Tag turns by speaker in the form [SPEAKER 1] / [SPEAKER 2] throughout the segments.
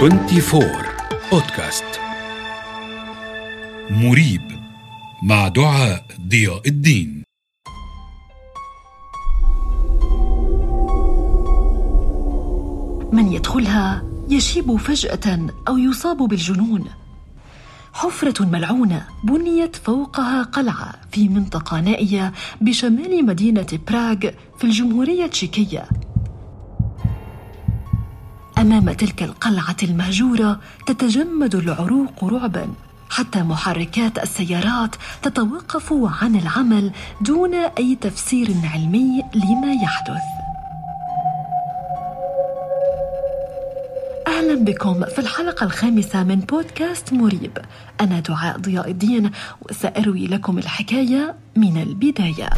[SPEAKER 1] 24 بودكاست مريب مع دعاء ضياء الدين.
[SPEAKER 2] من يدخلها يشيب فجأة أو يصاب بالجنون. حفرة ملعونة بنيت فوقها قلعة في منطقة نائية بشمال مدينة براغ في الجمهورية التشيكية. أمام تلك القلعة المهجورة تتجمد العروق رعبا حتى محركات السيارات تتوقف عن العمل دون أي تفسير علمي لما يحدث. أهلا بكم في الحلقة الخامسة من بودكاست مريب. أنا دعاء ضياء الدين وسأروي لكم الحكاية من البداية.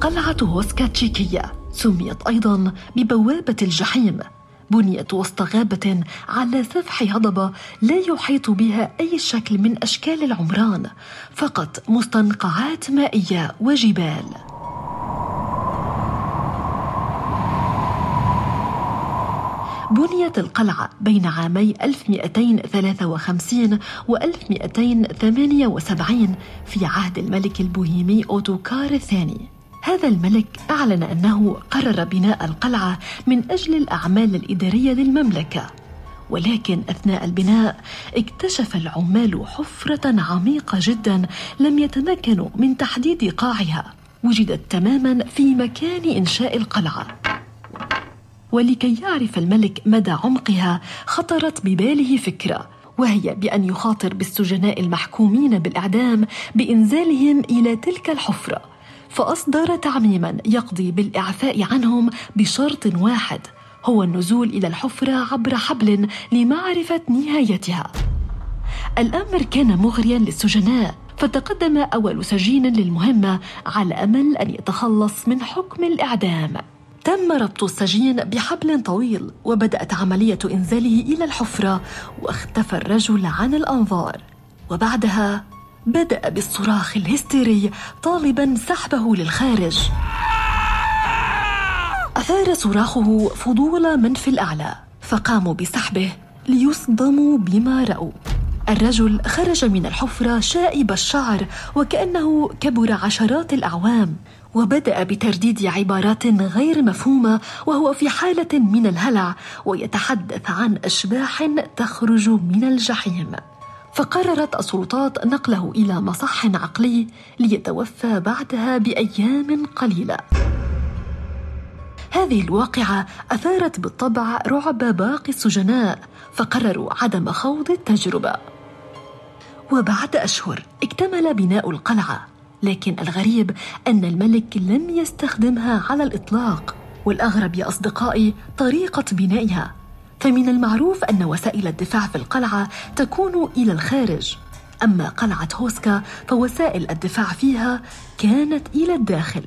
[SPEAKER 2] قلعة هوسكا تشيكية سميت أيضا ببوابة الجحيم بنيت وسط غابة على سفح هضبة لا يحيط بها أي شكل من أشكال العمران فقط مستنقعات مائية وجبال. بنيت القلعة بين عامي 1253 و 1278 في عهد الملك البوهيمي أوتوكار الثاني. هذا الملك أعلن أنه قرر بناء القلعة من أجل الأعمال الإدارية للمملكة. ولكن أثناء البناء اكتشف العمال حفرة عميقة جدا لم يتمكنوا من تحديد قاعها. وجدت تماما في مكان إنشاء القلعة. ولكي يعرف الملك مدى عمقها خطرت بباله فكرة وهي بأن يخاطر بالسجناء المحكومين بالإعدام بإنزالهم إلى تلك الحفرة. فأصدر تعميما يقضي بالإعفاء عنهم بشرط واحد هو النزول إلى الحفرة عبر حبل لمعرفة نهايتها. الأمر كان مغريا للسجناء فتقدم أول سجين للمهمة على أمل أن يتخلص من حكم الإعدام. تم ربط السجين بحبل طويل وبدأت عملية إنزاله إلى الحفرة واختفى الرجل عن الأنظار وبعدها بدأ بالصراخ الهستيري طالبا سحبه للخارج. أثار صراخه فضول من في الأعلى فقاموا بسحبه ليصدموا بما رأوا. الرجل خرج من الحفرة شائب الشعر وكأنه كبر عشرات الأعوام وبدأ بترديد عبارات غير مفهومة وهو في حالة من الهلع ويتحدث عن أشباح تخرج من الجحيم. فقررت السلطات نقله إلى مصح عقلي ليتوفى بعدها بأيام قليلة. هذه الواقعة أثارت بالطبع رعب باقي السجناء فقرروا عدم خوض التجربة. وبعد أشهر اكتمل بناء القلعة لكن الغريب أن الملك لم يستخدمها على الإطلاق والأغرب يا أصدقائي طريقة بنائها. فمن المعروف أن وسائل الدفاع في القلعة تكون إلى الخارج. أما قلعة هوسكا فوسائل الدفاع فيها كانت إلى الداخل.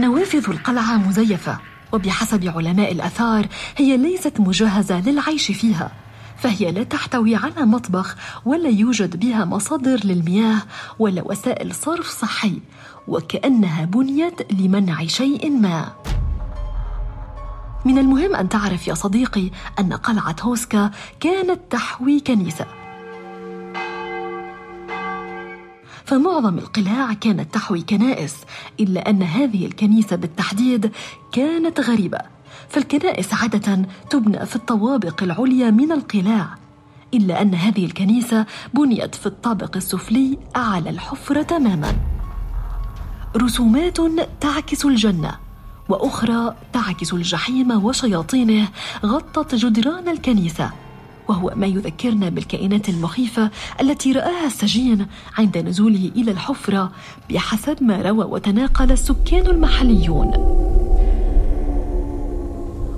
[SPEAKER 2] نوافذ القلعة مزيفة وبحسب علماء الآثار هي ليست مجهزة للعيش فيها فهي لا تحتوي على مطبخ ولا يوجد بها مصادر للمياه ولا وسائل صرف صحي وكأنها بنيت لمنع شيء ما. من المهم أن تعرف يا صديقي أن قلعة هوسكا كانت تحوي كنيسة. فمعظم القلاع كانت تحوي كنائس إلا أن هذه الكنيسة بالتحديد كانت غريبة. فالكنائس عادة تبنى في الطوابق العليا من القلاع إلا أن هذه الكنيسة بنيت في الطابق السفلي أعلى الحفرة تماما. رسومات تعكس الجنة. وأخرى تعكس الجحيم وشياطينه غطت جدران الكنيسة وهو ما يذكرنا بالكائنات المخيفة التي رآها السجين عند نزوله إلى الحفرة بحسب ما روى وتناقل السكان المحليون.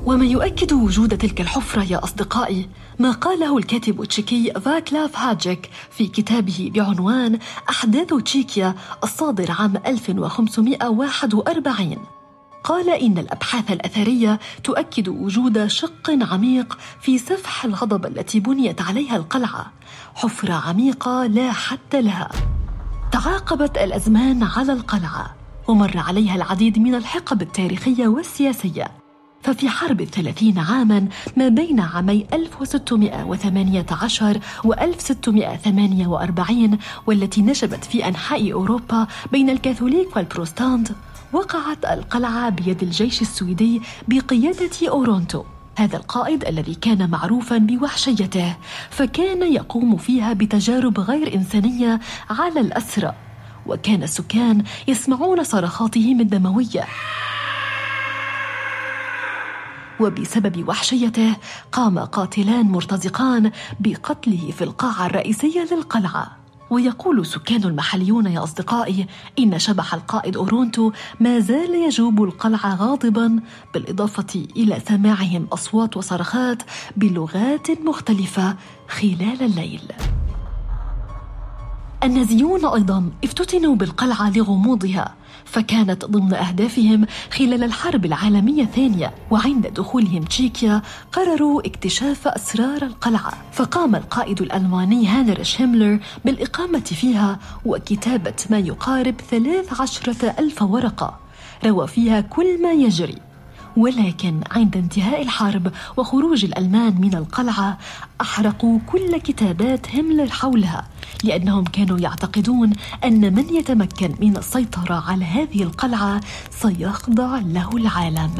[SPEAKER 2] وما يؤكد وجود تلك الحفرة يا أصدقائي ما قاله الكاتب التشيكي فاكلاف هاجيك في كتابه بعنوان أحداث تشيكيا الصادر عام 1541 قال إن الأبحاث الأثرية تؤكد وجود شق عميق في سفح الهضبة التي بنيت عليها القلعة. حفرة عميقة لا حد لها. تعاقبت الأزمان على القلعة ومر عليها العديد من الحقب التاريخية والسياسية. ففي حرب الثلاثين عاما ما بين عامي 1618 و 1648 والتي نشبت في أنحاء أوروبا بين الكاثوليك والبروستانت وقعت القلعة بيد الجيش السويدي بقيادة أورونتو. هذا القائد الذي كان معروفا بوحشيته فكان يقوم فيها بتجارب غير إنسانية على الأسرى. وكان السكان يسمعون صرخاتهم الدمويه وبسبب وحشيته قام قاتلان مرتزقان بقتله في القاعة الرئيسية للقلعة. ويقول سكان المحليون يا أصدقائي إن شبح القائد أورونتو ما زال يجوب القلعة غاضبا بالإضافة إلى سماعهم أصوات وصرخات بلغات مختلفة خلال الليل. النازيون أيضا افتتنوا بالقلعة لغموضها فكانت ضمن أهدافهم خلال الحرب العالمية الثانية وعند دخولهم تشيكيا قرروا اكتشاف أسرار القلعة. فقام القائد الألماني هانريش هيملر بالإقامة فيها وكتابة ما يقارب ثلاث عشرة ألف ورقة روى فيها كل ما يجري. ولكن عند انتهاء الحرب وخروج الألمان من القلعة أحرقوا كل كتابات هيملر حولها لأنهم كانوا يعتقدون أن من يتمكن من السيطرة على هذه القلعة سيخضع له العالم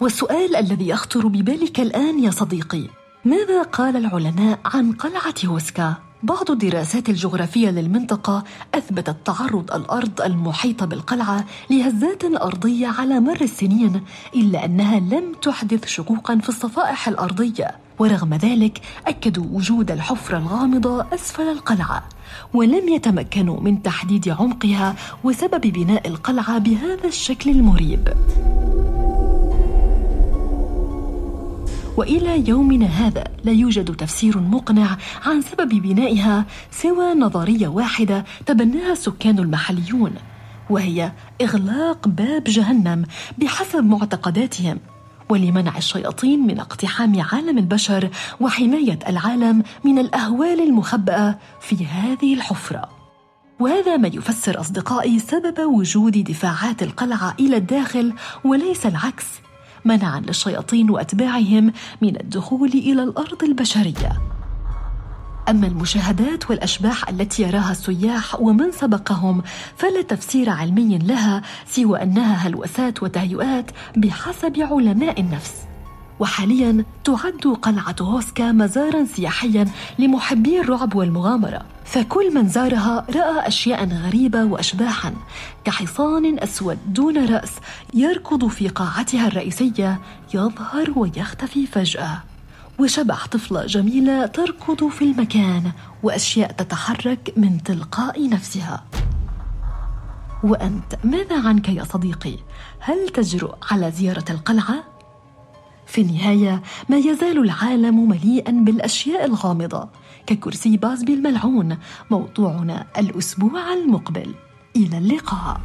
[SPEAKER 2] والسؤال الذي يخطر ببالك الآن يا صديقي ماذا قال العلماء عن قلعة هوسكا؟ بعض الدراسات الجغرافية للمنطقة أثبتت تعرض الأرض المحيطة بالقلعة لهزات أرضية على مر السنين إلا أنها لم تحدث شقوقا في الصفائح الأرضية ورغم ذلك أكدوا وجود الحفرة الغامضة أسفل القلعة ولم يتمكنوا من تحديد عمقها وسبب بناء القلعة بهذا الشكل المريب. وإلى يومنا هذا لا يوجد تفسير مقنع عن سبب بنائها سوى نظرية واحدة تبناها السكان المحليون وهي إغلاق باب جهنم بحسب معتقداتهم ولمنع الشياطين من اقتحام عالم البشر وحماية العالم من الأهوال المخبأة في هذه الحفرة. وهذا ما يفسر أصدقائي سبب وجود دفاعات القلعة إلى الداخل وليس العكس منعا للشياطين وأتباعهم من الدخول إلى الأرض البشرية. أما المشاهدات والأشباح التي يراها السياح ومن سبقهم فلا تفسير علمي لها سوى أنها هلوسات وتهيؤات بحسب علماء النفس. وحاليا تعد قلعة هوسكا مزارا سياحيا لمحبي الرعب والمغامرة فكل من زارها رأى أشياء غريبة وأشباحا كحصان أسود دون رأس يركض في قاعتها الرئيسية يظهر ويختفي فجأة وشبح طفلة جميلة تركض في المكان وأشياء تتحرك من تلقاء نفسها وأنت ماذا عنك يا صديقي؟ هل تجرؤ على زيارة القلعة؟ في النهاية ما يزال العالم مليئا بالأشياء الغامضة ككرسي بازبي الملعون موضوعنا الأسبوع المقبل. إلى اللقاء.